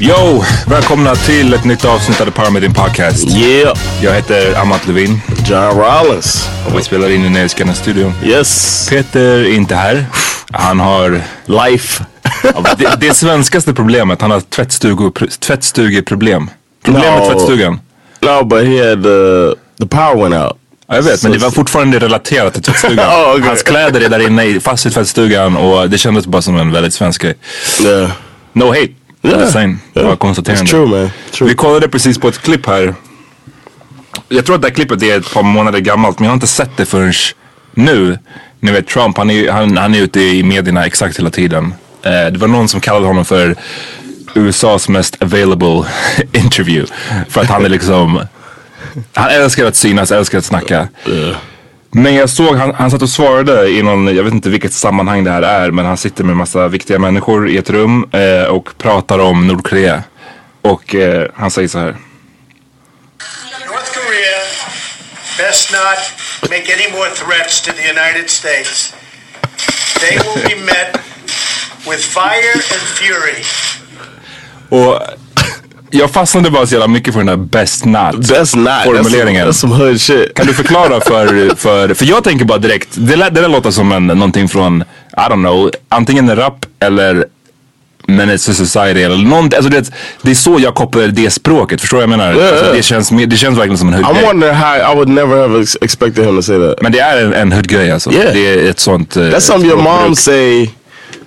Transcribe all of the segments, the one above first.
Yo! Välkomna till ett nytt avsnitt av The Power Meeting Podcast. Yeah, Jag heter Amat Levin John Rollins. och vi spelar in i Nöjesguiden studion. Yes, Peter är inte här. Han har life. det, det svenskaste problemet. Han har tvättstugeproblem. Problem med No. tvättstugan. No, but he had the the power went out. Ja, jag vet, men det var fortfarande relaterat till tvättstugan. Oh, okay. Hans kläder är där inne fast i tvättstugan och det kändes bara som en väldigt svensk grej. Yeah, No hate. Yeah. saying. Det var konstaterande. it's true, man. True. Vi kollade precis på ett klipp här. Jag tror att det här klippet är ett par månader gammalt men jag har inte sett det förrän nu. Ni vet Trump, han är, han, han är ute i medierna exakt hela tiden. Eh, det var någon som kallade honom för USAs mest available interview. För att han är liksom, han älskar att synas, älskar att snacka. Men jag såg, han, han satt och svarade i någon, jag vet inte vilket sammanhang det här är, men han sitter med massa viktiga människor i ett rum eh, och pratar om Nordkorea. Och eh, han säger så här. North Korea best not make any more threats to the United States. They will be met with fire and fury. Och jag fastnade bara så jävla mycket för den där best not That's not formuleringen. That's some, that's some. Kan du förklara för, för, för jag tänker bara direkt, det, lä- det där låter som en, någonting från, I don't know, antingen en rap eller Menace to Society eller någonting. Alltså det, det är så jag kopplar det språket, förstår du vad jag menar? Yeah, alltså det, känns, det känns verkligen som en hoodgrej. wondering how I would never have ex- expected him to say that. Men det är en, en hoodgrej alltså. Yeah. Det är ett sånt uh, That's something your mom say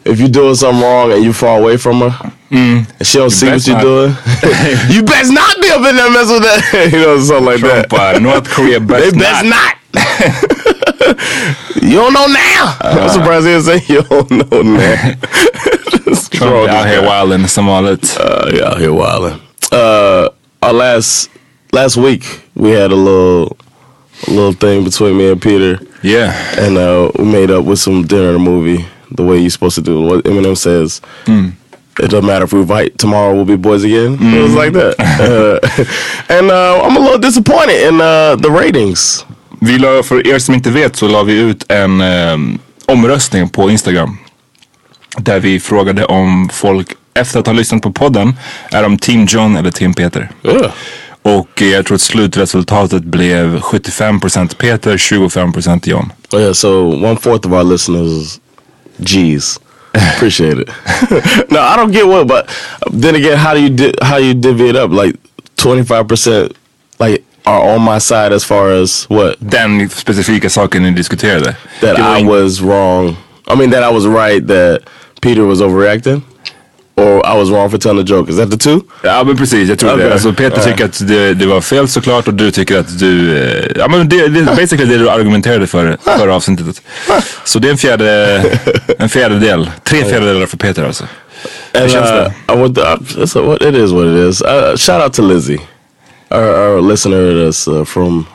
if you're doing something wrong and you far away from her. And she don't see what you're doing. you best not be up in there mess with that. you know, something like Trump, that. uh, North Korea best they best not. not. you don't know now. I'm surprised he didn't say you don't know now. Just Trump out here guy. wildin' som vanligt. Uh, yeah, out here wilding. Uh, our last last week we had a little a little thing between me and Peter, Yeah. and uh, we made up with some dinner and a movie the way you're supposed to do. What Eminem says. It doesn't matter if we fight tomorrow. We'll be boys again. It was like that, uh, and uh, I'm a little disappointed in uh, the ratings. Vi la, för er som inte vet så la vi ut en eh, omröstning på Instagram. Där vi frågade om folk efter att ha lyssnat på podden är de Team John eller Team Peter. Yeah. Och eh, jag tror att slutresultatet blev 75% Peter, 25% John. Oh, yeah, so one fourth of our listeners, G's. Appreciate it. no, I don't get what, but then again, how do you di- how you divvy it up? Like twenty five percent, like are on my side as far as what Den specifika saken ni diskuterade. that I was wrong. I mean that I was right that Peter was overreacting, or I was wrong for telling the joke. Is that the two? Ja men precis, jag tror Okej. det. Alltså Peter Ja. tycker att det, det var fel såklart och du tycker att du... Eh, ja men det, det är basically det du argumenterade för förra avsnittet. Så det är en fjärde, en fjärdedel. Tre fjärdedelar för Peter alltså. And känns uh, det? I it's a, what it is. What it is. Uh, shout out to Lizzie, our, our listener that's uh, from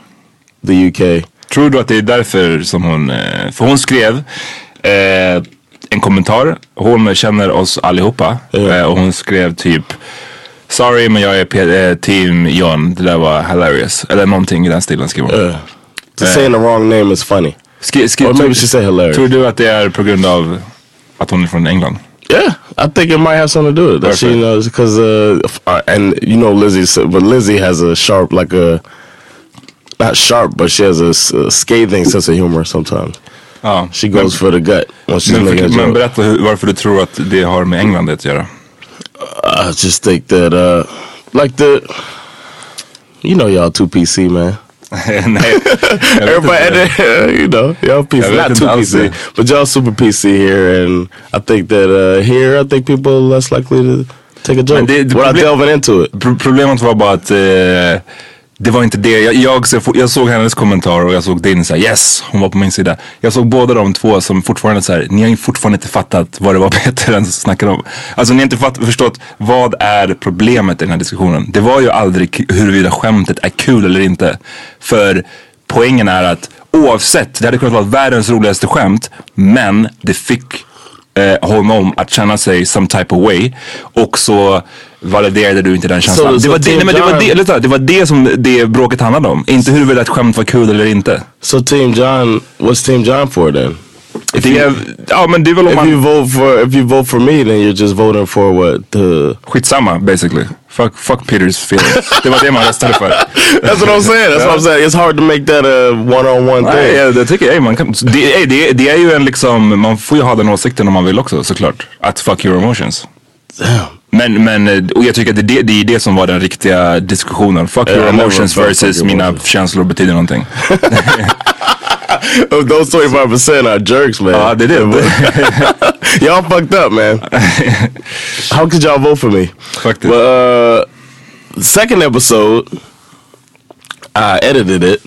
the UK. Tror du att det är därför som hon, eh, för hon skrev eh, en kommentar. Hon känner oss allihopa eh, och hon skrev typ Sorry men jag är eh, team John, det där var hilarious. Eller någonting i den stilen skrev hon. Uh, to saying the wrong name is funny. Skri, skri, Or maybe she said hilarious. Tror du att det är på grund av att hon är från England? Yeah, I think it might have something to do with it. That she knows because, uh, uh, and you know Lizzie, but Lizzie has a sharp, like a, not sharp, but she has a, a scathing sense of humor sometimes. Ja. She goes for the gut when she's Men, a men berätta hur, varför du tror att det har med England att göra. I just think that, uh, like the, you know, y'all too PC, man. Nej, Everybody, inte. you know, y'all PC, not too PC, but y'all super PC here, and I think that uh, here, I think people are less likely to take a joke Men det- det without delving into it. Pro- Problemet var bara att eh, det var inte det. Jag, jag, jag såg hennes kommentar och jag såg din så här, yes, hon var på min sida. Jag såg båda de två som fortfarande så här, ni har ju fortfarande inte fattat vad det var Peter ens snackade om. Alltså ni har inte fatt, förstått, vad är problemet i den här diskussionen? Det var ju aldrig huruvida skämtet är kul eller inte. För poängen är att oavsett, det hade kunnat vara världens roligaste skämt, men det fick eh, honom att känna sig some type of way och så validerade du inte den känslan. Så- det, så var det, Tim nej, men det, var det, lyssna, det var det som det bråket handlade om. Inte huruvida ett skämt var kul eller inte. So Team John, what's Team John for then? Det är, ja men det är väl om If you man... vote for if you vote for me, then you're just voting for what the. Skitsamma basically. Fuck, fuck Peters feelings. det var det man röstade för. That's what I'm saying. That's what I'm saying. It's hard to make that a one-on-one Nej, thing. jag, jag tycker, ey, man kan, det, det, det är ju en liksom, man får ju ha den åsikten om man vill också såklart. Att fuck your emotions. Men, men, eh, och jag tycker att det, det, det är det som var den riktiga diskussionen. Fuck Yeah, your emotions versus mina känslor betyder någonting. Oh, Those 25% are jerks, man. Det är det. y'all fucked up, man. How could y'all vote for me? Faktiskt. But uh, second episode, I edited it.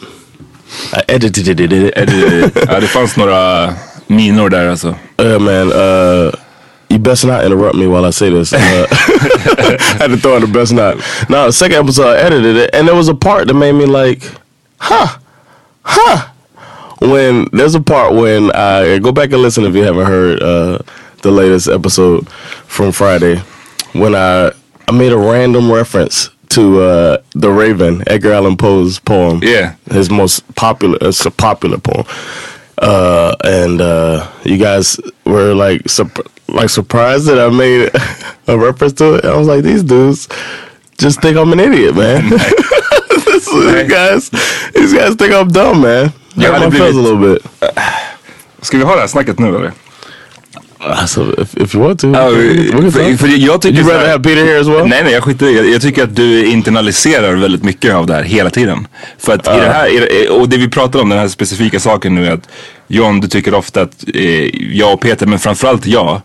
I edited it. Är det, ja, det fanns några minor där alltså. Uh, man, uh, you best not interrupt me while I say this. Uh, I had to throw in the best not. No, the second episode, I edited it, and there was a part that made me like, huh, huh. When there's a part when I go back and listen if you haven't heard uh, the latest episode from Friday, when I I made a random reference to uh, the Raven, Edgar Allan Poe's poem. Yeah. his most popular. It's a popular poem uh, and uh, you guys were like like surprised that I made a reference to it. I was like, these dudes just think I'm an idiot, man. This- these guys, these guys think I'm dumb, man. Jag hade feels a blivit- little bit. Ska vi ha det här snacket nu eller? Uh, so if, if you want to, Ja, we för, för jag tycker you så rather här- have Peter here as well? Nej nej jag skiter jag, jag tycker att du internaliserar väldigt mycket av det här hela tiden. För att i det här, i det- och det vi pratar om den här specifika saken nu är att John du tycker ofta att eh, jag och Peter, men framförallt jag,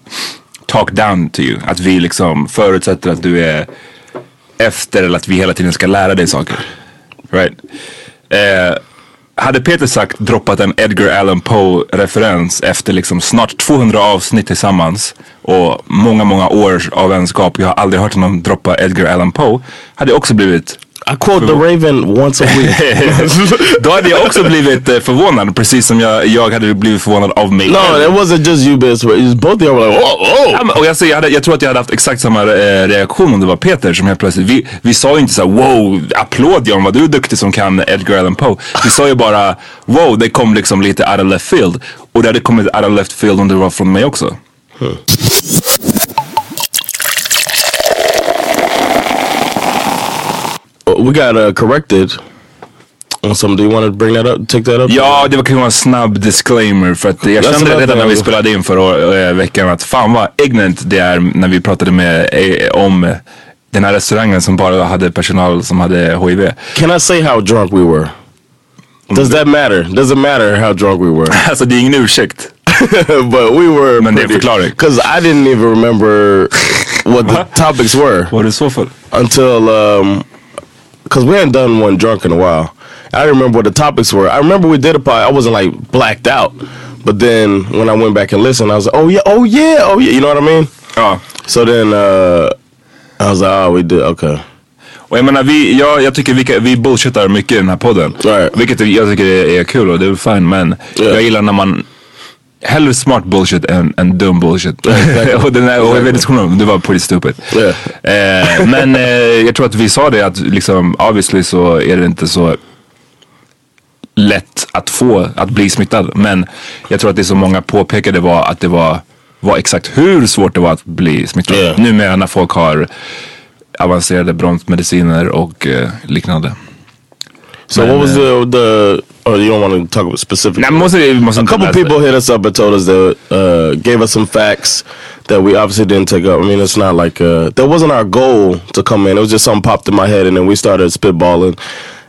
talk down to you. Att vi liksom förutsätter att du är efter eller att vi hela tiden ska lära dig saker. Right? Eh, hade Peter sagt droppat en Edgar Allan Poe referens efter liksom snart 200 avsnitt tillsammans och många, många år av vänskap. Jag har aldrig hört honom droppa Edgar Allan Poe. Hade jag också blivit i quote the Raven once a week. Då hade jag också blivit eh, förvånad precis som jag, jag hade blivit förvånad av mig no, it wasn't just you, bitch. It was both of y'all were like, oh, oh. Ja, men- och jag, säger, jag, hade, jag tror att jag hade haft exakt samma eh, reaktion om det var Peter som helt plötsligt, vi, vi sa ju inte så här: wow, applåd John vad du är duktig som kan Edgar Allan Poe. Vi sa ju bara wow, det kom liksom lite out of left field. Och det hade kommit out of left field om det var från mig också. We got uh, corrected some. Do you want to bring that up? Take that up? Ja, det var kanske en snabb disclaimer för att jag kände redan när vi spelade in förra eh, veckan att fan vad ignorant det är när vi pratade med, eh, om den här restaurangen som bara hade personal som hade HIV. Can I say how drunk we were? Does that matter? Does it matter how drunk we were? Alltså det är ingen ursäkt. but we were. Men det är en förklaring. Because I didn't even remember what the topics were Var det så för? until um, because we hadn't done one drunk in a while. I remember what the topics were. I remember we did a pod. I wasn't like blacked out, but then when I went back and listened, I was like, oh yeah, oh yeah, oh yeah. You know what I mean? Ja. So then uh, I was like, oh, we did okay. Och jag menar, vi, jag, jag tycker vi, vi bullshittar mycket i den här podden. Right. Vilket jag tycker är, är kul och det är fine. Men Yeah. jag gillar när man Hellre smart bullshit än, än dum bullshit. Och den här och diskussionen, det var pretty stupid. Yeah. Eh, men eh, jag tror att vi sa det att liksom obviously så är det inte så lätt att få, att bli smittad. Men jag tror att det som många påpekade var att det var, var exakt hur svårt det var att bli smittad. Yeah. Numera när folk har avancerade bromsmediciner och eh, liknande. So Men, what was uh, the the? Oh, you don't want to talk about specific. Nej, men måste, vi måste a couple people hit us up and told us that uh, gave us some facts that we obviously didn't take up. I mean, it's not like uh, that wasn't our goal to come in. It was just something popped in my head, and then we started spitballing,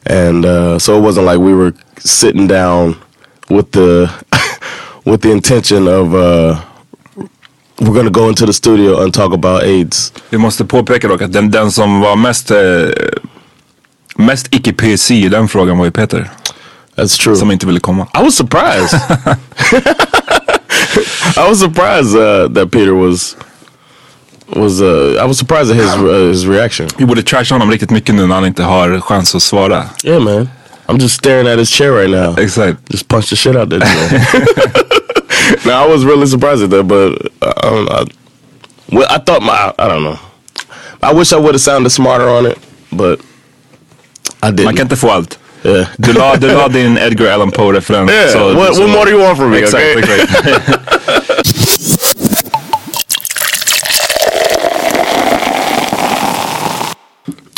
and uh, so it wasn't like we were sitting down with the with the intention of uh, we're gonna go into the studio and talk about AIDS. Vi måste påpeka dock att den, den som var mest, eh, mest icke-PC i den frågan var ju Peter. That's true. Som inte ville komma. I was surprised. I was surprised uh, that Peter was was uh, I was surprised at his uh, his reaction. Vi borde trasha honom riktigt mycket nu när han inte har chans att svara. Yeah, man. I'm just staring at his chair right now. Exakt. Just punch the shit out that chair. no, I was really surprised at that, but uh, I don't know. I, well, I thought my I don't know. I wish I would have sounded smarter on it, but I didn't. Man kan inte få allt. Yeah. Du la, du la din Edgar Allan Poe-referens. Yeah, så- what- så- what more do you want from me, Exakt, okay? exakt.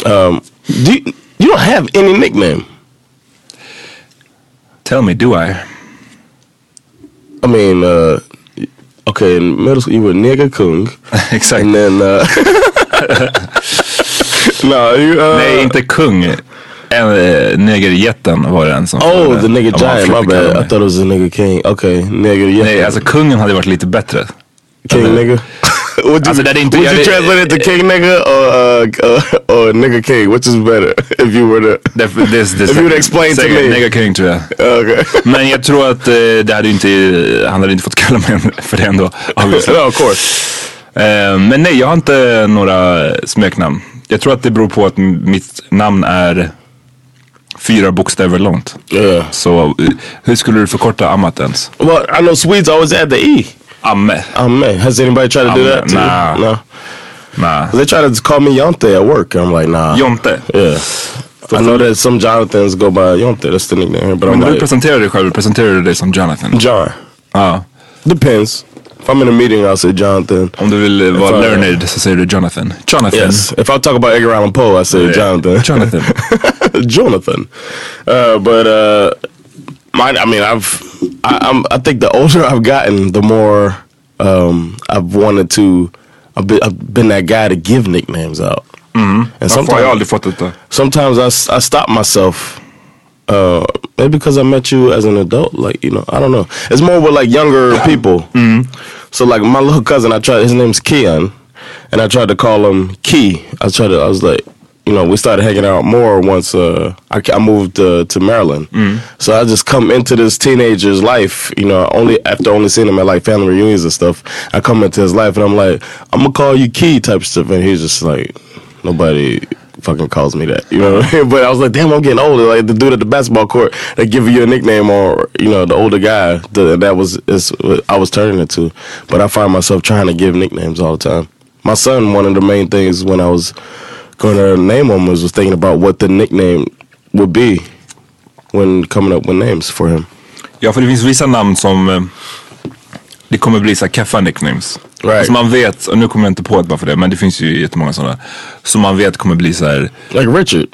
Um, do you, you don't have any nickname? Tell me, do I? I mean, uh, okay, in middle school you were nigga kung, Exakt. and then uh, no, you, uh, Nej, inte kung. Eh, Negerjätten var det en som Oh, the han giant. My bad. I thought it was a nigga king. Okay. Yeah. Nej, alltså kungen hade varit lite bättre. king Eller- nigga. would you, Alltså, det inte- would you translate it to king nigga or uh, uh, or nigga king? Which is better if you were to? Det, this, this, If you would explain to me. Nigger king tror jag. Okay. Men jag tror att eh, det hade inte, han hade inte fått kalla mig för det ändå. no, of course. Eh, men nej, jag har inte några smeknamn. Jag tror att det beror på att mitt namn är fyra bokstäver långt. Yeah. Så eh, hur skulle du förkorta Amat ens? Well, I know Swedes always add the e. Amme. Man, has anybody tried to do Amme, that? to you? nah. No. Nah. They try to call me Yonte at work. I'm like, nah. Jonte. Yeah. I know that some Jonathans go by Yonte. That's the nickname. But Men I'm när du like, presenterar dig själv, presenterar du dig som Jonathan? John. Ja. Depends. If I'm in a meeting, I'll say Jonathan. Om du vill vara I- learned så säger du Jonathan. Jonathan. Yes. If I talk about Edgar Allan Poe, I say Yeah. Jonathan. Jonathan. Jonathan. Uh, but uh, mine. I mean, I've. I, I'm. I think the older I've gotten, the more um, I've wanted to. I've been, I've been that guy to give nicknames out. Mm. And Varför har jag sometimes, aldrig fått detta? sometimes I, I stop myself. Uh, maybe because I met you as an adult, like you know, I don't know. It's more with like younger people. So like my little cousin, I tried. His name's Keon, and I tried to call him Key. I tried to. I was like, you know, we started hanging out more once uh, I, I moved uh, to Maryland. So I just come into this teenager's life, you know, only after only seeing him at like family reunions and stuff. I come into his life and I'm like, I'm gonna call you Key type stuff, and he's just like, nobody fucking calls me that, you know. I mean? but I was like, damn, I'm getting older. Like the dude at the basketball court, they give you a nickname, or you know, the older guy. The, that was I was turning it to. But I find myself trying to give nicknames all the time. My son, one of the main things when I was going to name him was, was thinking about what the nickname would be when coming up with names for him. Ja, för det finns vissa namn som eh, det kommer bli så här keffa nicknames. Right. Alltså man vet, och nu kommer jag inte på ett bara för det, men det finns ju jättemånga sådana. Som man vet kommer bli så här. Like Richard.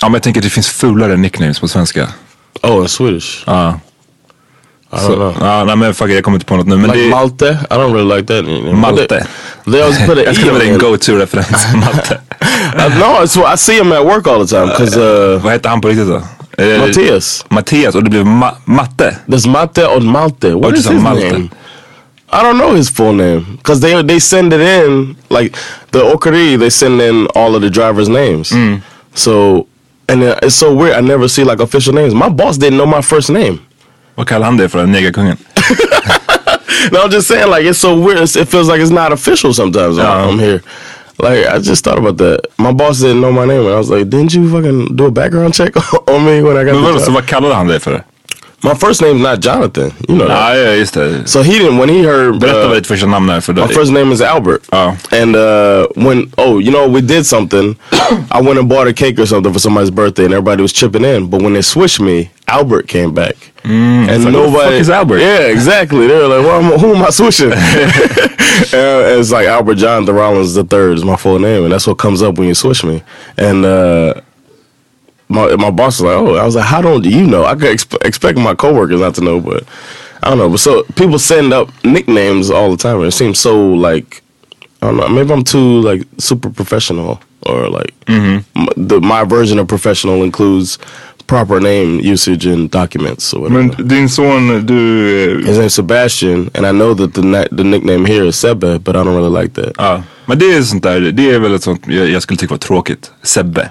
Ja men jag tänker att det finns fulare nicknames på svenska. Oh, Swedish. Ja. I don't Så, know. ja, nej men fuck it, jag kommer inte på något nu. Men Like det, Malte? I don't really like that. nickname. Malte. They, they always put an jag E skulle on med din it. go-to-referens. Malte. Uh, no, it's what I see him at work all the time because uh, Vad heter han på riktigt då? Eh, Matthias. Mattias och det blev ma matte. There's Mate on Malte. What Oh, is his Malte. name? I don't know his full name because they they send it in like the Okari. They send in all of the drivers' names. Mm. So and uh, it's so weird. I never see like official names. My boss didn't know my first name. Vad kallar han det för? Negerkungen? no, I'm just saying, like it's so weird. It's, it feels like it's not official sometimes. when Uh-huh. I'm here. Like I just thought about that. My boss didn't know my name, and I was like, "Didn't you fucking do a background check on me when I got Men vadå, the så job?" vad kallade han dig för? My first name's not Jonathan. You know that. Ja, just det. So he didn't when he heard. Berätta vad ditt första namn är för dig. My first name is Albert. Oh. And uh, when oh, you know, we did something. I went and bought a cake or something for somebody's birthday, and everybody was chipping in. But when they switched me, Albert came back, and like, nobody. fuck is Albert? Yeah, exactly. They were like, well, I'm- "Who am I switching?" and it's like Albert Jonathan Rollins the third is my full name, and that's what comes up when you switch me. And uh, my my boss was like, "Oh," I was like, "How don't you know?" I could exp- expect my coworkers not to know, but I don't know. But so people send up nicknames all the time, and it seems so like I don't know. Maybe I'm too like super professional, or like mm-hmm. m- the my version of professional includes proper name usage in documents or whatever. Men din son, du... His name's Sebastian, and I know that the the nickname here is Sebbe, but I don't really like that. Ja, men det är sånt där, det är väl ett sånt jag, jag skulle tycka var tråkigt. Sebbe.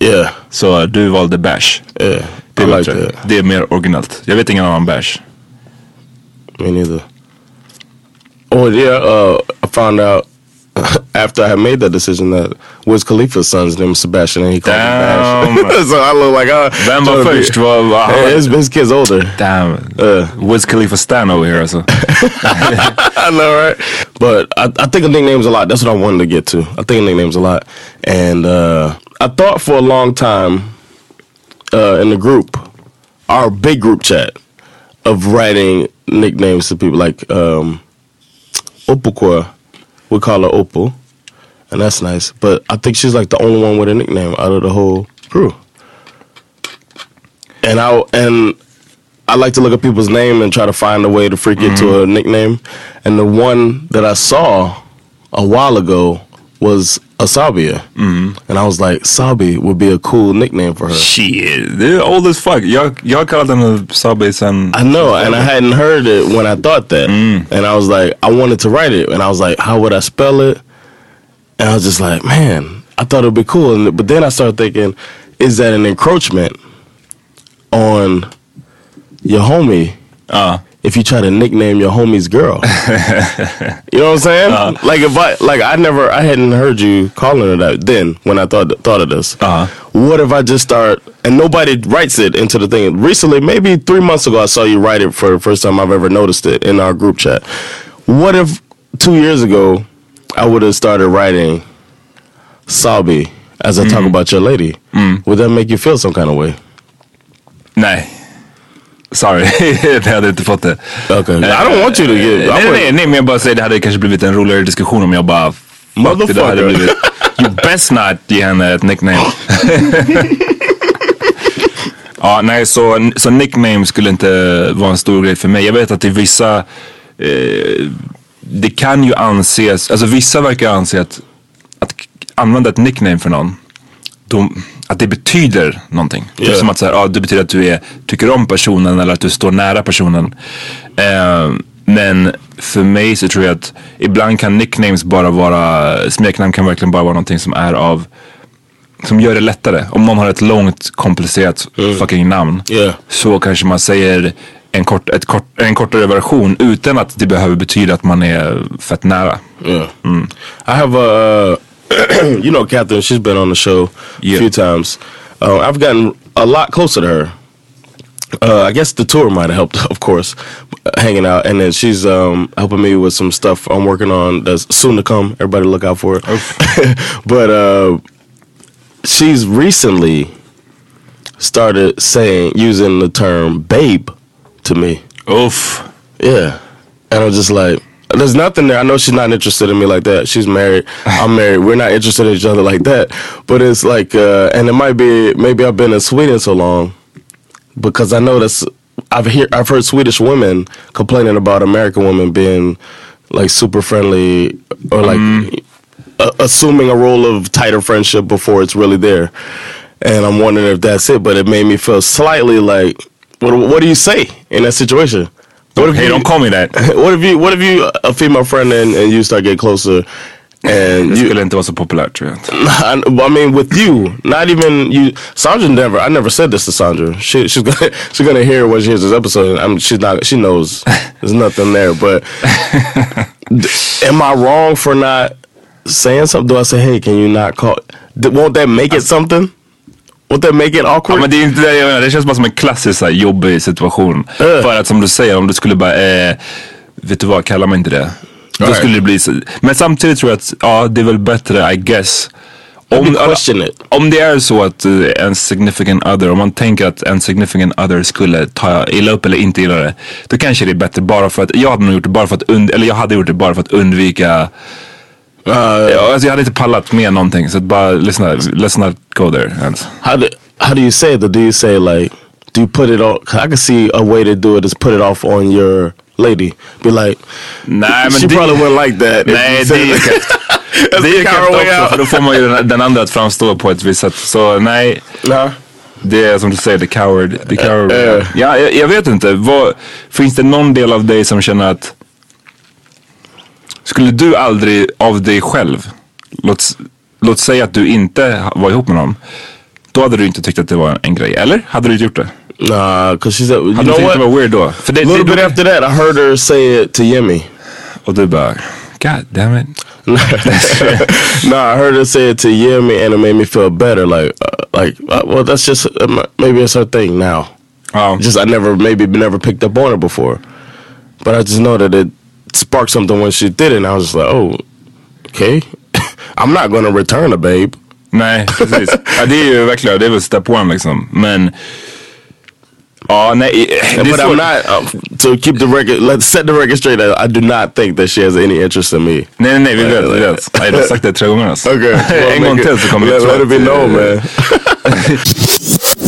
Yeah, Så du valde Bash. yeah, Det är, like bättre. det är mer originellt. Jag vet ingen annan Bash. Me neither. Oh yeah, uh, I found out after I had made that decision that Wiz Khalifa's son's name is Sebastian, and he called Damn. me Bash. so I look like var först? Vad- vad- his, his kid's older. Damn. Uh, Wiz Khalifa Stan over here alltså. I know, right? But I, I think of nicknames a lot. That's what I wanted to get to. I think of nicknames a lot, and uh, I thought for a long time uh, in the group, our big group chat, of writing nicknames to people like um, Opukwa. We call her Opal, and that's nice. But I think she's like the only one with a nickname out of the whole crew. And I and I like to look at people's name and try to find a way to freak it to mm-hmm. a nickname. And the one that I saw a while ago was Asabia. Mm-hmm. And I was like, Sabi would be a cool nickname for her. Shit, det är old as fuck. Jag, jag har kallat henne Sabi sen... I know, and I hadn't heard it when I thought that. Mm. And I was like, I wanted to write it. And I was like, how would I spell it? And I was just like, man, I thought it would be cool. And, but then I started thinking, is that an encroachment on your homie Ja. If you try to nickname your homie's girl. you know what I'm saying? Uh-huh. like if I like I never I hadn't heard you calling her that then when I thought thought of this. Uh-huh. What if I just start and nobody writes it into the thing? Recently, maybe three months ago, I saw you write it for the first time I've ever noticed it in our group chat. What if two years ago I would have started writing Sabi as I talk mm-hmm. about your lady? Mm. Would that make you feel some kind of way? Nej. Sorry, jag hade inte fått det. Okay. I don't want you to get. I Nej, nej, nej, nej, men jag bara säger det hade kanske blivit en roligare diskussion om jag bara... Fuck, det hade Motherfucker. blivit... You best not ge henne ett nickname. ja, nej, så, så nickname skulle inte vara en stor grej för mig. Jag vet att i vissa... Eh, det kan ju anses... Alltså vissa verkar anse att, att använda ett nickname för någon de, att det betyder någonting. Typ Yeah. som att så här, ja, det betyder att du är, tycker om personen eller att du står nära personen. Eh, men för mig så tror jag att ibland kan nicknames bara vara, smeknamn kan verkligen bara vara någonting som är av, som gör det lättare. Om någon har ett långt komplicerat fucking namn Yeah. så kanske man säger en, kort, ett kort, en kortare version utan att det behöver betyda att man är fett nära. Yeah. I have a, you know, Catherine. She's been on the show Yeah. a few times. Uh, I've gotten a lot closer to her. Uh, I guess the tour might have helped, of course, uh, hanging out. And then she's um, helping me with some stuff I'm working on that's soon to come. Everybody look out for it. but uh, she's recently started saying, using the term babe to me. Oof. Yeah. And I'm just like, there's nothing there. I know she's not interested in me like that. She's married. I'm married. We're not interested in each other like that. But it's like, uh, and it might be, maybe I've been in Sweden so long because I know that's, I've hear, I've heard Swedish women complaining about American women being like super friendly or like uh, assuming a role of tighter friendship before it's really there. And I'm wondering if that's it, but it made me feel slightly like, what, what do you say in that situation? What if Hey, you- don't call me that. what if you what if you a female friend and, and you start getting closer And Det you, skulle inte vara så populärt tror jag. I, I mean, with you, not even you. Sandra never. I never said this to Sandra. She, she's gonna she's gonna hear when she hears this episode. I'm, she's not. She knows there's nothing there. But am I wrong for not saying something? Do I say, hey, can you not call? Won't that make it something? Won't that make it Ja, awkward? men det, är inte det, jag menar, det känns bara som en klassisk här, jobbig situation. För att som du säger, om du skulle bara, eh, vet du vad, kalla mig inte det. Då Right. skulle det bli så. Men samtidigt tror jag att, ja det är väl bättre I guess. Om, om det är så att eh, en significant other, om man tänker att en significant other skulle ta illa upp eller inte gilla det. Då kanske det är bättre bara för att, jag hade nog gjort det bara för att, und, eller jag hade gjort det bara för att undvika Uh, Ja, alltså jag hade inte pallat med någonting så bara lyssna, let's not go there ens. how do how do you say though? Do you say like? Do you put it on? 'cause I can see a way to do it is put it off on your lady. Be like, Nej men she det, probably wouldn't like that. Nej det är ju Det är way också för då får man ju den, den andra att framstå på ett visst sätt. Så nej, Nah. det är som du säger, the coward. The coward. Eh. Ja, jag, jag vet inte. Vad, finns det någon del av dig som känner att skulle du aldrig av dig själv, låt, låt säga att du inte var ihop med någon. Då hade du inte tyckt att det var en grej, eller? Hade du inte gjort det? Nah, cause she said, you Hade du know tyckt what? det var weird då? För det, A little det, bit after that, I heard her say it to Yemi. Och du bara, God damn it. nah, I heard her say it to Yemi, and it made me feel better. Like, uh, like, uh, well, that's just uh, maybe it's her thing now. Ja. Just I never maybe never picked up on it before, but I just know that it sparked something when she did it, and I was just like, oh, okay. I'm not gonna return a babe. Nej, precis. ja, det är ju verkligen, det är väl step one liksom. Men, ja nej. Det but I'm not. Um, to keep the record, let's set the record straight. I, I do not think that she has any interest in me. Nej, nej, nej, vi vet, vi vet. Nej, du har sagt det tre gånger alltså. Okay, well, en gång till så kommer let, jag let it be known, man.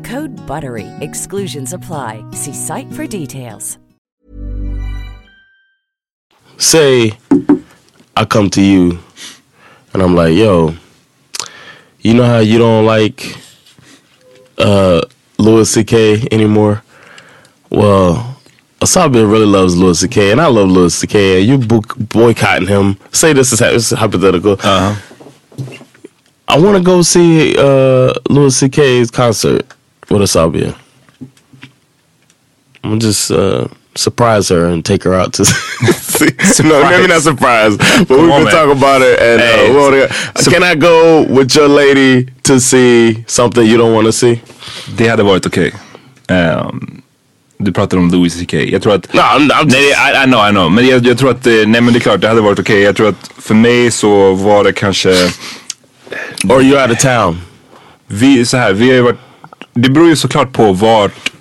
Code BUTTERY. Exclusions apply. See site for details. Say, I come to you, and I'm like, yo, you know how you don't like uh, Louis C.K. anymore? Well, Asabi really loves Louis C.K. and I love Louis C.K. and you bo- boycotting him. Say this is, ha- this is hypothetical. Uh-huh. I want to go see uh, Louis C.K.'s concert with Asabia. I'm gonna just uh, surprise her and take her out to see. no, maybe not surprise, but we on, can man. talk about it. And Hey, uh, we so- can I go with your lady to see something you don't want to see? Det hade varit okej. Ehm, du pratar om Louis CK. Jag tror att... No, I'm, I'm Nej, I, I know, I know. Men jag, jag tror att, eh, nej men det är klart det hade varit okej. Jag tror att för mig så var det kanske, Or you out of town? vi, så här, vi har ju varit, det beror ju såklart på vart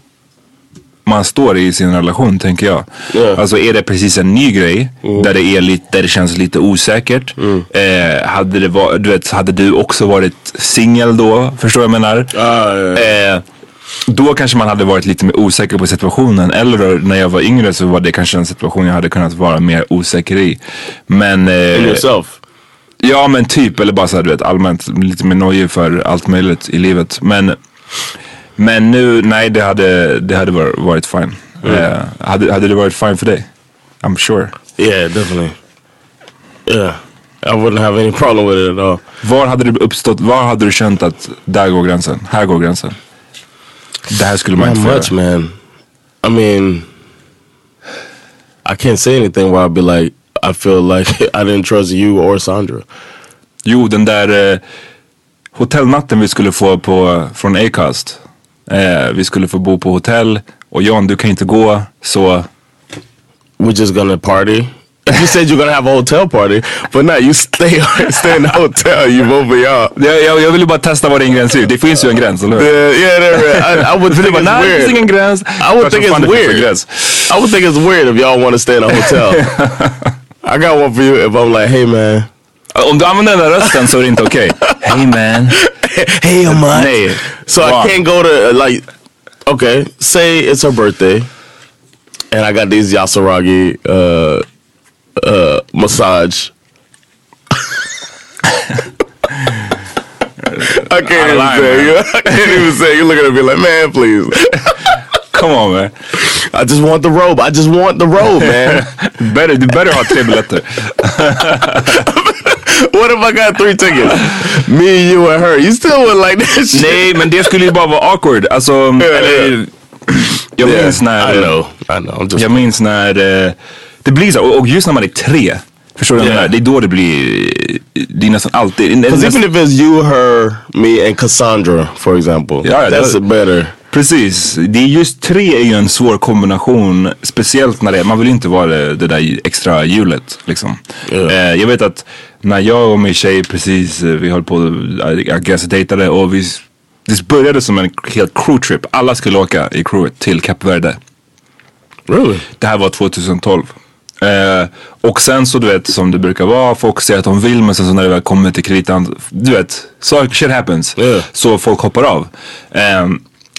man står i sin relation tänker jag. Yeah. Alltså är det precis en ny grej där, det är lite, där det känns lite osäkert. Eh, hade, det var, du vet, hade du också varit singel då? Förstår jag menar? Ah, yeah. Eh, då kanske man hade varit lite mer osäker på situationen. Eller när jag var yngre så var det kanske en situation jag hade kunnat vara mer osäker i. Men... Eh, In yourself? Ja men typ, eller bara såhär du vet allmänt lite mer nojig för allt möjligt i livet. Men, men nu, nej det hade, det hade varit, fine. Mm. Eh, hade, hade det varit fine för dig? I'm sure. Yeah, definitely. Yeah. I wouldn't have any problem with it at all. Var hade det uppstått, var hade du känt att där går gränsen, här går gränsen? Det här skulle man Not inte få much, göra. man. I mean, I can't say anything where I'd be like, I feel like I didn't trust you or Sandra. Jo, den där eh, hotellnatten vi skulle få på, från Acast. Eh, vi skulle få bo på hotell och John du kan inte gå så... We're just gonna party. You said you're gonna have a hotel party, but now you stay stay in the hotel. You of y'all. Jag, jag, jag ville bara testa var din gräns är. Det finns ju en gräns, eller hur? Yeah, yeah, there- I, I would think bara, it's nej, det weird. finns ingen gräns. I would think it's weird. I would think it's weird if y'all want to stay in a hotel. I got one for you if I'm like, hey man. Om du använder den där rösten så är det inte okej. Hey man. hey Ahmad. Nej. So I can't go to uh, like, okay, say it's her birthday, and I got these Yasaragi uh, uh, massage. I can't even lying, say. You, I can't even say. You're looking at me like, man, please. Come on man. I just want the robe. I just want the robe, man. better, du better ha tre biljetter. What if I got three tickets? Me, you, and her. You still would like that shit? Nej, men det skulle ju bara vara awkward. Alltså, eller, jag Yeah, minns när... I know. I know. I'm just. Jag minns när eh, det blir så, och, just när man är tre. Förstår du vad jag Yeah. menar? Det är då det blir, det är nästan alltid. Because even if it's you, her, me, and Cassandra, for example, ja, that's a better. Precis, det är just tre är ju en svår kombination. Speciellt när det man vill inte vara det, det där extra hjulet liksom. Ja. Eh, jag vet att när jag och min tjej precis, eh, vi höll på, I I guess dejtade och vi, det började som en helt crew trip. Alla skulle åka i crewet till Kap Verde. Really? Det här var 2012. Eh, och sen så du vet som det brukar vara, folk säger att de vill men sen så när det väl kommer till kritan, du vet, så shit happens. Yeah. Så folk hoppar av. Eh,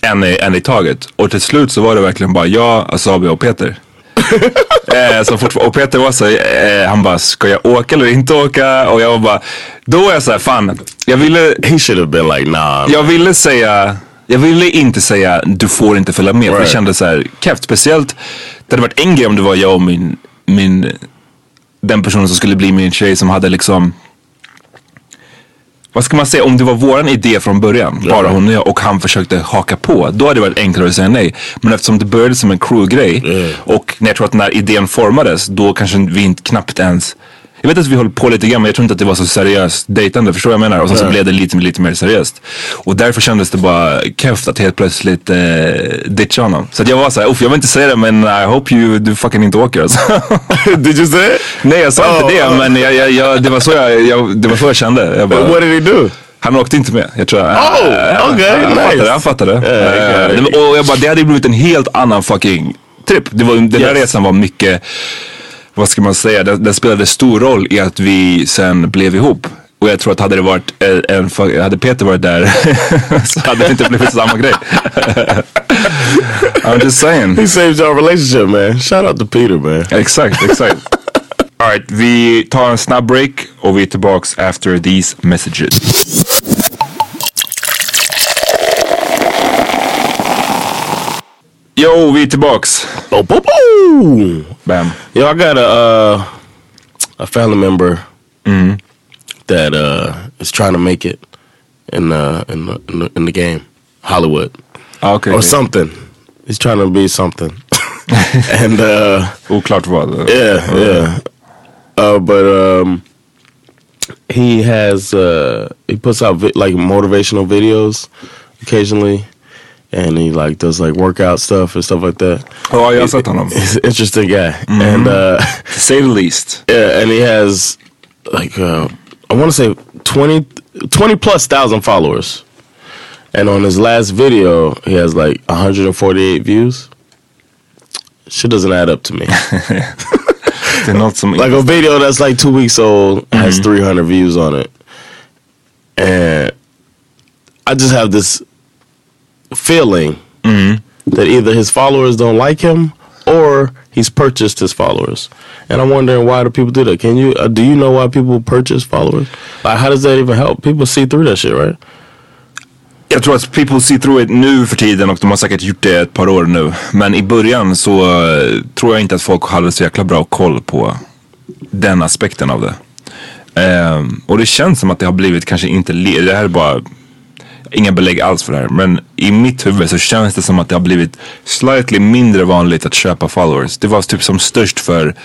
en, i, en i taget. Och till slut så var det verkligen bara jag, Asabi och Peter. eh, fortfar- och Peter var så eh, han bara, ska jag åka eller inte åka? Och jag var bara, då var jag så här, fan, jag ville, He should have been like, nah. jag ville säga, jag ville inte säga du får inte följa med. För Right. det kändes så här keft. Speciellt, det hade varit en grej om det var jag och min, min, den personen som skulle bli min tjej som hade liksom vad ska man säga, om det var våran idé från början, bara hon och jag, och han försökte haka på, då hade det varit enklare att säga nej. Men eftersom det började som en crew-grej och när jag tror att när idén formades, då kanske vi inte knappt ens jag vet att vi höll på lite grann men jag tror inte att det var så seriöst dejtande, förstår du vad jag menar? Och sen så Nej. blev det lite, lite mer seriöst. Och därför kändes det bara keft att helt plötsligt eh, ditcha honom. Så att jag var såhär, jag vill inte säga det men I hope you, du fucking inte åker alltså. Did you say it? Nej jag sa Oh, inte det uh. men jag, jag, jag, det, var så jag, jag, det var så jag kände. Jag bara, What did he do? han åkte inte med. Jag tror Oh, okay, han nice. fattade, han fattade. Yeah, Eh, okay. och jag bara, det hade blivit en helt annan fucking trip. Det var, den där Yes. resan var mycket, vad ska man säga, den, den spelade stor roll i att vi sen blev ihop. Och jag tror att hade det varit en, hade Peter varit där så hade det inte blivit samma grej. I'm just saying. He saved your relationship, man. Shout out to Peter, man. Exakt, exakt. Alright, vi tar en snabb break och vi är tillbaks after these messages. Yo, är tillbaks. Oh, boo, boo. Bam. Yo, I got a uh, a family member that uh, is trying to make it in uh, in the, in the in the game, Hollywood, Ah, okay, or something. He's trying to be something, and uh, Oklart vad. yeah, yeah. Uh, but um, he has uh, he puts out vi- like motivational videos occasionally, and he like does like workout stuff and stuff like that. Ja, jag har sett honom. He's an interesting guy, and uh, To say the least. yeah, and he has like uh, I want to say 20, 20 plus thousand followers, and on his last video he has like one hundred and forty eight views. Shit doesn't add up to me. Det är något som like a video that's like two weeks old has Mm-hmm. 300 views on it and i just have this feeling that either his followers don't like him or he's purchased his followers. And I'm wondering why do people do that? Can you uh, do you know why people purchase followers? Like how does that even help? People see through that shit, right? Jag tror att people see through it nu för tiden och de har säkert gjort det ett par år nu. Men i början så uh, tror jag inte att folk hade så jäkla bra koll på den aspekten av det. Um, och det känns som att det har blivit kanske inte, le- det här är bara inga belägg alls för det här. Men i mitt huvud så känns det som att det har blivit slightly mindre vanligt att köpa followers. Det var typ som störst för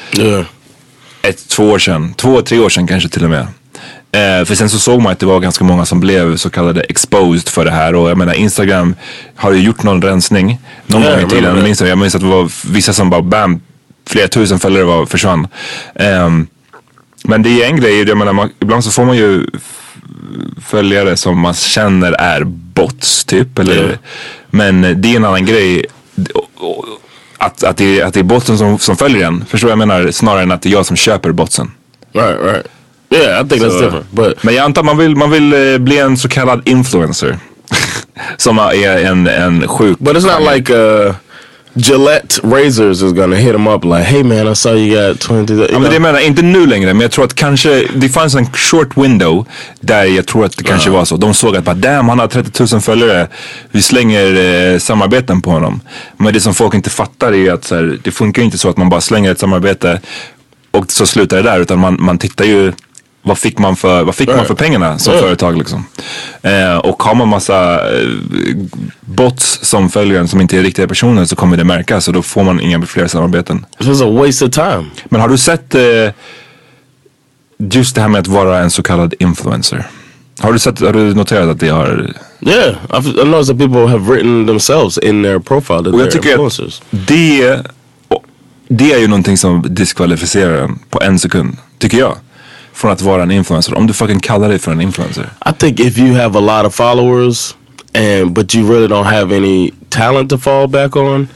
ett, två år sedan. Två, tre år sedan kanske till och med. Eh, för sen så såg man att det var ganska många som blev så kallade exposed för det här. Och jag menar Instagram har ju gjort någon rensning. Någon Ja, gång i tiden. menar det. Jag minns, att det var vissa som bara bam, flera tusen följare var, försvann. Ehm, men det är en grej, jag menar, man, ibland så får man ju följare som man känner är bots typ. Eller, Men det är en annan grej. Att, att, det, är, att det är botsen som, som följer en. Förstår jag menar? Snarare än att det är jag som köper botsen. Right, right. Yeah, I think that's different. But Men jag antar man vill, man vill eh, bli en så kallad influencer. som är en, en sjuk... But it's not like uh, Gillette razors is gonna hit him up like, hey man, I saw you got 20. You Ja, men det menar inte nu längre, men jag tror att kanske det fanns en short window där jag tror att det kanske var så. De såg att bara damn, han har 30 000 följare. Vi slänger eh, samarbeten på honom. Men det som folk inte fattar är att så här, det funkar ju inte så att man bara slänger ett samarbete och så slutar det där. Utan man, man tittar ju vad fick man för, vad fick man för pengarna som företag liksom. Eh, och har man massa eh, bots som följer en som inte är riktiga personer så kommer det märkas och då får man inga fler samarbeten. It's a waste of time. Men har du sett eh, just det här med att vara en så kallad influencer? Har du, sett, har du noterat att det har... Yeah, I've, I noticed that people have written themselves in their profile that Och jag tycker influencers. att det, det är ju någonting som diskvalificerar en på en sekund, tycker jag. Från att vara en influencer. Om du fucking kallar dig för en influencer. I think if you have a lot of followers and but you really don't have any talent to fall back on,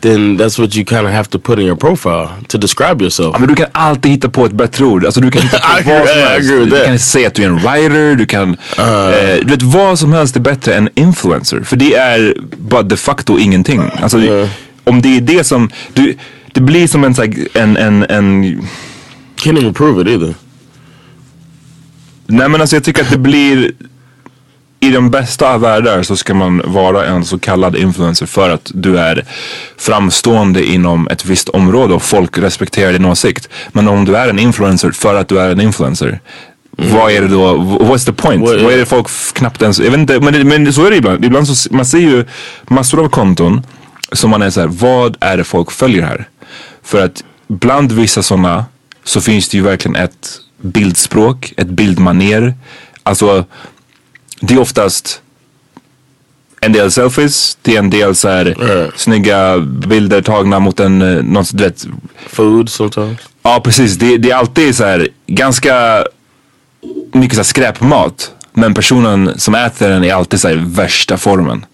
then that's what you kind of have to put in your profile to describe yourself. Ja, men du kan alltid hitta på ett bättre ord. Alltså du kan hitta på vad som I helst. agree with Du that. kan säga att du är en writer, du kan... eh, du vet vad som helst är bättre än influencer. För det är bara de facto ingenting. Alltså det- om det är det som... Du, det blir som en, en, en, en... Can't even prove it either. Nej men alltså jag tycker att det blir... I de bästa av världar så ska man vara en så kallad influencer för att du är framstående inom ett visst område och folk respekterar din åsikt. Men om du är en influencer för att du är en influencer. Vad är det då? What's the point? What- Vad är det folk knappt ens... Jag vet inte, men, det, men så är det ibland. Ibland så man ser ju massor av konton som man är så här, vad är det folk följer här? För att bland vissa sådana så finns det ju verkligen ett bildspråk, ett bildmaner. Alltså, det är oftast en del selfies, det är en del så här snygga bilder tagna mot en, eh, någon, du vet, Food sometimes. Ja precis, det, det är alltid så här ganska mycket så här skräpmat. Men personen som äter den är alltid så här värsta formen.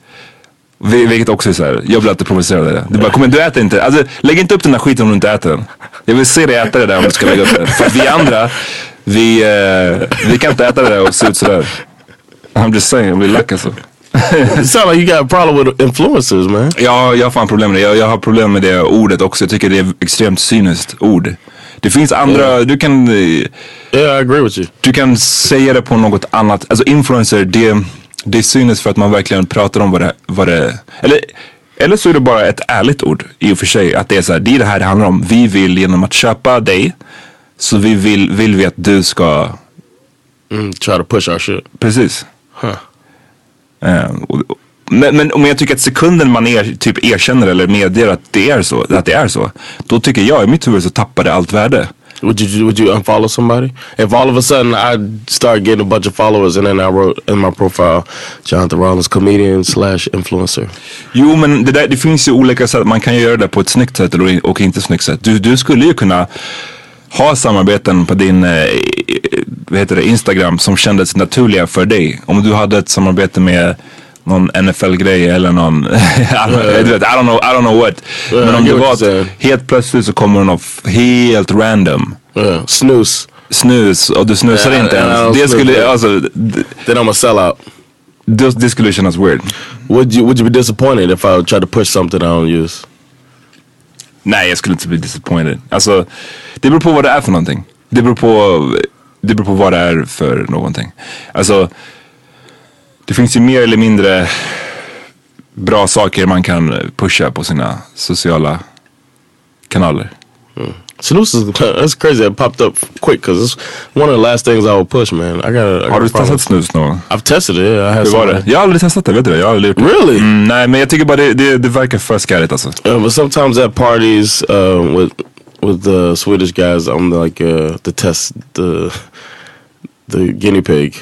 Vi- Vilket också är så här, jag blir alltid provocerad av det. Du bara, igen, du äter inte. Alltså lägg inte upp den här skiten om du inte äter den. Jag vill se dig äta det där om du ska lägga upp det. För att vi andra, vi, eh, vi kan inte äta det där och se ut sådär. I'm just saying, jag blir lack alltså. it sounds like you got a problem with influencers, man. Ja, jag har fan problem med det. Jag, jag har problem med det ordet också. Jag tycker det är extremt cyniskt ord. Det finns andra, du kan... eh, Yeah, I agree with you. Du kan säga det på något annat. Alltså influencer, det, det cyniskt för att man verkligen pratar om vad det, vad det eller, eller så är det bara ett ärligt ord i och för sig. Att det är så här, det är det här det handlar om. Vi vill genom att köpa dig så vi vill, vill vi att du ska... Mm, try to push our shit. Precis. Huh. Eh, och, och- men, men om jag tycker att sekunden man er, typ erkänner eller medger att det är så, att det är så. Då tycker jag i mitt huvud så tappar det allt värde. Would you would you unfollow somebody if all of a sudden I start getting a bunch of followers and then I wrote in my profile Jonathan Rollins comedian slash influencer? Jo men det, där, det finns ju olika sätt. Man kan ju göra det på ett snyggt sätt och inte snyggt sätt. Du, du skulle ju kunna ha samarbeten på din eh, vad heter det, Instagram som kändes naturliga för dig. Om du hade ett samarbete med någon NFL-grej eller någon, du vet, I don't know, I don't know what. Yeah, men I om det var att helt plötsligt så kommer någon f- helt random. Yeah, snooze. Snus och du snusar Yeah, inte I- I ens. don't Det skulle, yeah. alltså, Then I'm a sellout. det, det skulle kännas weird. Would you would you be disappointed if I tried to push something I don't use? Nej, jag skulle inte bli disappointed. Alltså, det beror på vad det är för någonting. Det beror på, det beror på vad det är för någonting. Alltså, det finns ju mer eller mindre bra saker man kan pusha på sina sociala kanaler. Mm. Snooze is that's crazy. It popped up quick because it's one of the last things I would push, man. I got. I Har du testat snus någon gång? I've tested it. Yeah, I had Hur var det? Jag har aldrig testat det, vet du det? Jag har aldrig gjort det. Really? Mm, nej, men jag tycker bara det, det, det verkar för skarrigt alltså. Uh, but sometimes at parties uh, with with the Swedish guys, I'm like uh, the test the the guinea pig,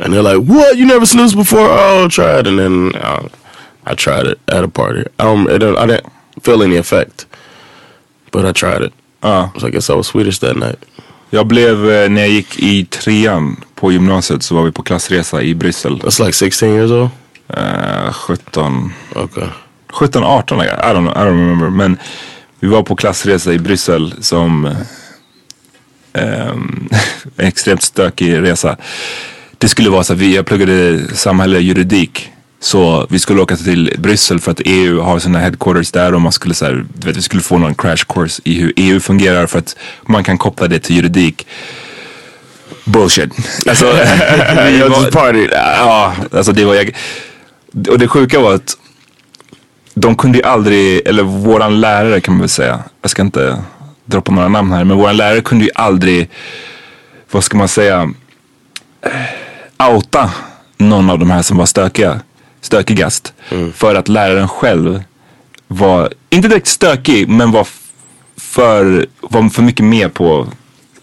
and they're like, "What? You never snoozed before? Oh, try it." And then uh, I tried it at a party. I don't, it. I didn't feel any effect, but I tried it. Ja. So I guess I was Swedish that night. Jag blev, eh, när jag gick i trean på gymnasiet så var vi på klassresa i Bryssel. That's like 16 years old. Uh, 17. Okay. 17, 18 I don't know, I don't remember. Men vi var på klassresa i Bryssel som en extremt stökig resa. Det skulle vara så att vi, jag pluggade samhälle juridik. Så vi skulle åka till Bryssel för att EU har sina headquarters där och man skulle så här, vet, vi skulle få någon crash course i hur EU fungerar för att man kan koppla det till juridik. Bullshit. Alltså, vi var-. Ja, alltså det var jag. Och det sjuka var att de kunde ju aldrig, eller våran lärare kan man väl säga. Jag ska inte droppa några namn här, men våran lärare kunde ju aldrig, vad ska man säga, outa någon av de här som var stökiga, stökigast. För att läraren själv var, inte direkt stökig, men var för, var för mycket med på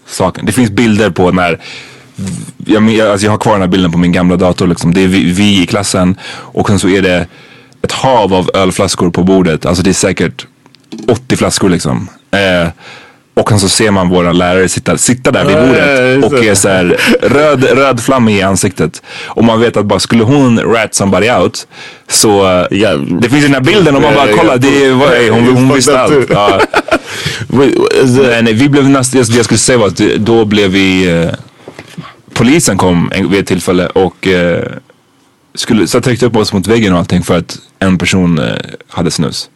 saken. Det finns bilder på när jag, alltså jag har kvar den här bilden på min gamla dator. Liksom. Det är vi, vi i klassen och sen så är det ett hav av ölflaskor på bordet. Alltså det är säkert 80 flaskor liksom. Eh, och sen så ser man våra lärare sitta, sitta där vid bordet och är så här röd, röd flam i ansiktet. Och man vet att bara skulle hon rat somebody out så Ja. det finns den här bilden och man bara kolla det vad är, hon, hon visste allt. Ja. It, Men vi blev nästan, jag skulle säga var att då blev vi, eh, polisen kom vid ett tillfälle och eh, skulle, så tryckte upp oss mot väggen och allting för att en person eh, hade snus.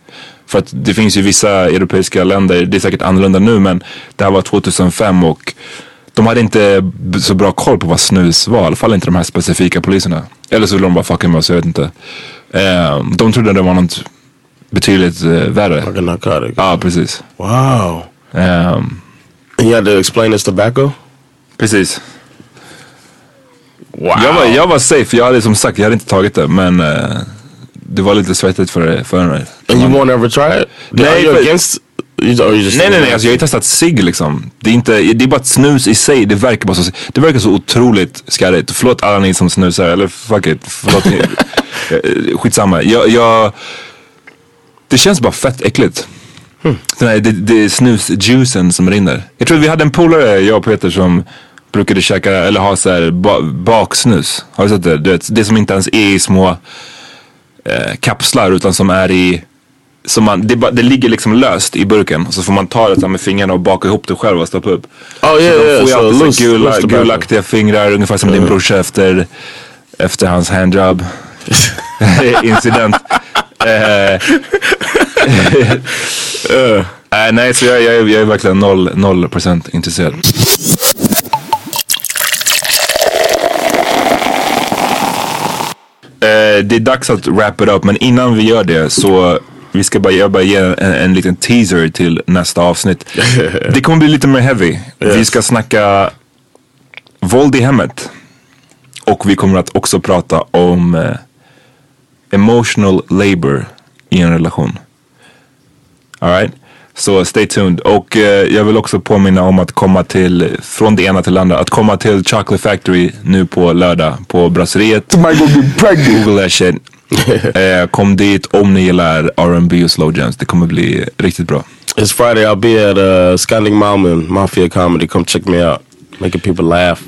För att det finns ju vissa europeiska länder, det är säkert annorlunda nu men det här var 2005 och de hade inte så bra koll på vad snus var, i alla fall inte de här specifika poliserna. Eller så ville de bara fucka med oss, jag vet inte. Eh, de trodde det var något betydligt eh, värre. like a narcotic? Ja, precis. Wow. And you had to explain it's tobacco? Precis. Wow. Jag, var, jag var safe, jag hade som sagt, jag hade inte tagit det men eh, det var lite svettigt för, för mig. And you won't ever try it? Nej, Are you against? You, just Nej nej nej, alltså, jag har ju testat cigg liksom. Det är, inte, det är bara att snus i sig, det verkar bara så, det verkar så otroligt skarrigt. Förlåt alla ni som snusar, eller fuck it, förlåt. Eh, Skitsamma. Jag, jag, det känns bara fett äckligt. Den här, det, det är snusjuicen som rinner. Jag tror vi hade en polare, jag och Peter, som brukade käka, eller ha så här ba, baksnus. Har du sett det? Du vet, det som inte ens är i små eh, kapslar utan som är i som man, det, det ligger liksom löst i burken och så får man ta det med fingrarna och baka ihop det själv och stoppa upp. Oh så yeah, de yeah. får ju So alltid så gula, gulaktiga fingrar ungefär som din brorsa efter, efter hans handjob incident. Eh, nej, så jag, jag, jag är verkligen noll, noll procent intresserad. Eh, det är dags att wrap it up men innan vi gör det så vi ska bara, jag bara ge en, en liten teaser till nästa avsnitt. det kommer bli lite mer heavy. Vi Yes. ska snacka våld i hemmet. Och vi kommer att också prata om eh, emotional labor i en relation. Alright? Så stay tuned. Och eh, jag vill också påminna om att komma till, från det ena till det andra, att komma till Chocolate Factory nu på lördag på Brasseriet. Google that shit. eh, kom dit om ni gillar R&B och slow jams. Det kommer bli riktigt bra. It's Friday. I'll be at uh, Scandic Malmö Mafia Comedy. Come check me out. Making people laugh.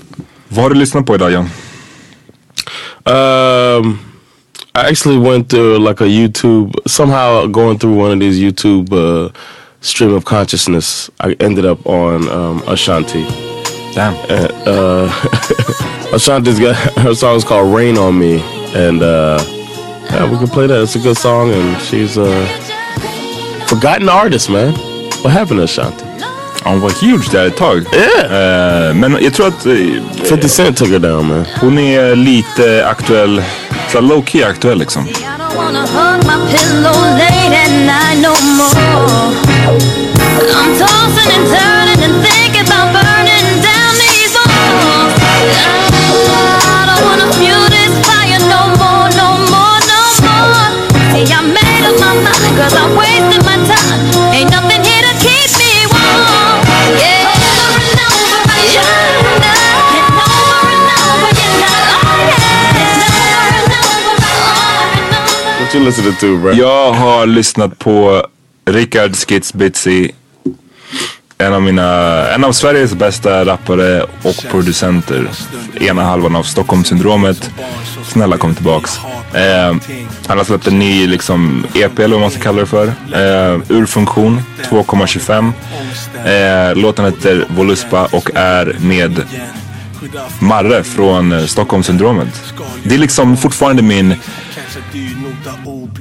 Vad har du lyssnat på idag John? Um, I actually went through like a YouTube somehow going through one of these YouTube uh, stream of consciousness. I ended up on um, Ashanti. Damn. And, uh, Ashanti's got her song's called "Rain on Me," and uh, yeah, we can play that. It's a good song, and she's a forgotten artist, man. What happened to Ashanti? Hon var huge där ett tag. Yeah. Eh, men jag tror att... eh, 50 Cent took her down, man. Hon är lite aktuell, så low key aktuell liksom. wanna hug my pillow late at night no more. You listening to, bro? Jag har lyssnat på Rickard Skits Bitsy. En av mina, en av Sveriges bästa rappare och producenter. Ena halvan av Stockholmssyndromet. Snälla kom tillbaks. Eh, han har släppt en ny liksom EP eller vad man ska kalla det för. Eh, ur funktion 2,25. Eh, låten heter Voluspa och är med Marre från eh, Stockholmssyndromet. Det är liksom fortfarande min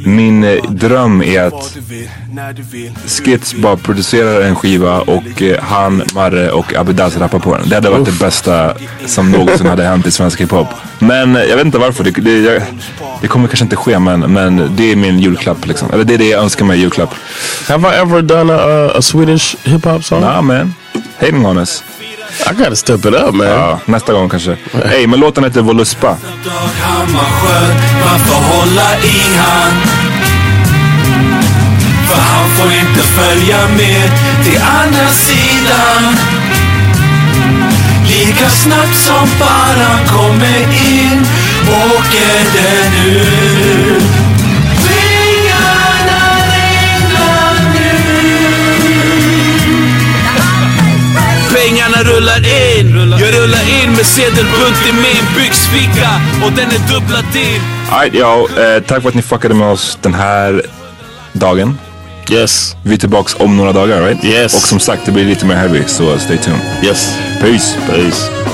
min eh, dröm är att Skits bara producerar en skiva och eh, han, Marre och Abidaz rappar på den. Det hade varit det bästa som någonsin hade hänt i svensk hiphop. Men jag vet inte varför. Det, det, jag, det kommer kanske inte ske men, men det är min julklapp liksom. Eller det är det jag önskar mig i julklapp. Have I ever done a, a Swedish hip hop song? Nah man. Hating on us. I gotta step it up man. Ja, nästa gång kanske. Hej, men låten heter Voluspa. Varför hålla i han? För han får inte följa med till andra sidan. Lika snabbt som bara kommer in, åker den ut. Rullar in, jag rullar in med sedelbunt i min byxficka och den är dubbla till. Alright, ja, eh, tack för att ni fuckade med oss den här dagen. Yes. Vi är tillbaks om några dagar, right? Yes. Och som sagt, det blir lite mer heavy, så stay tuned. Yes. Peace. Peace.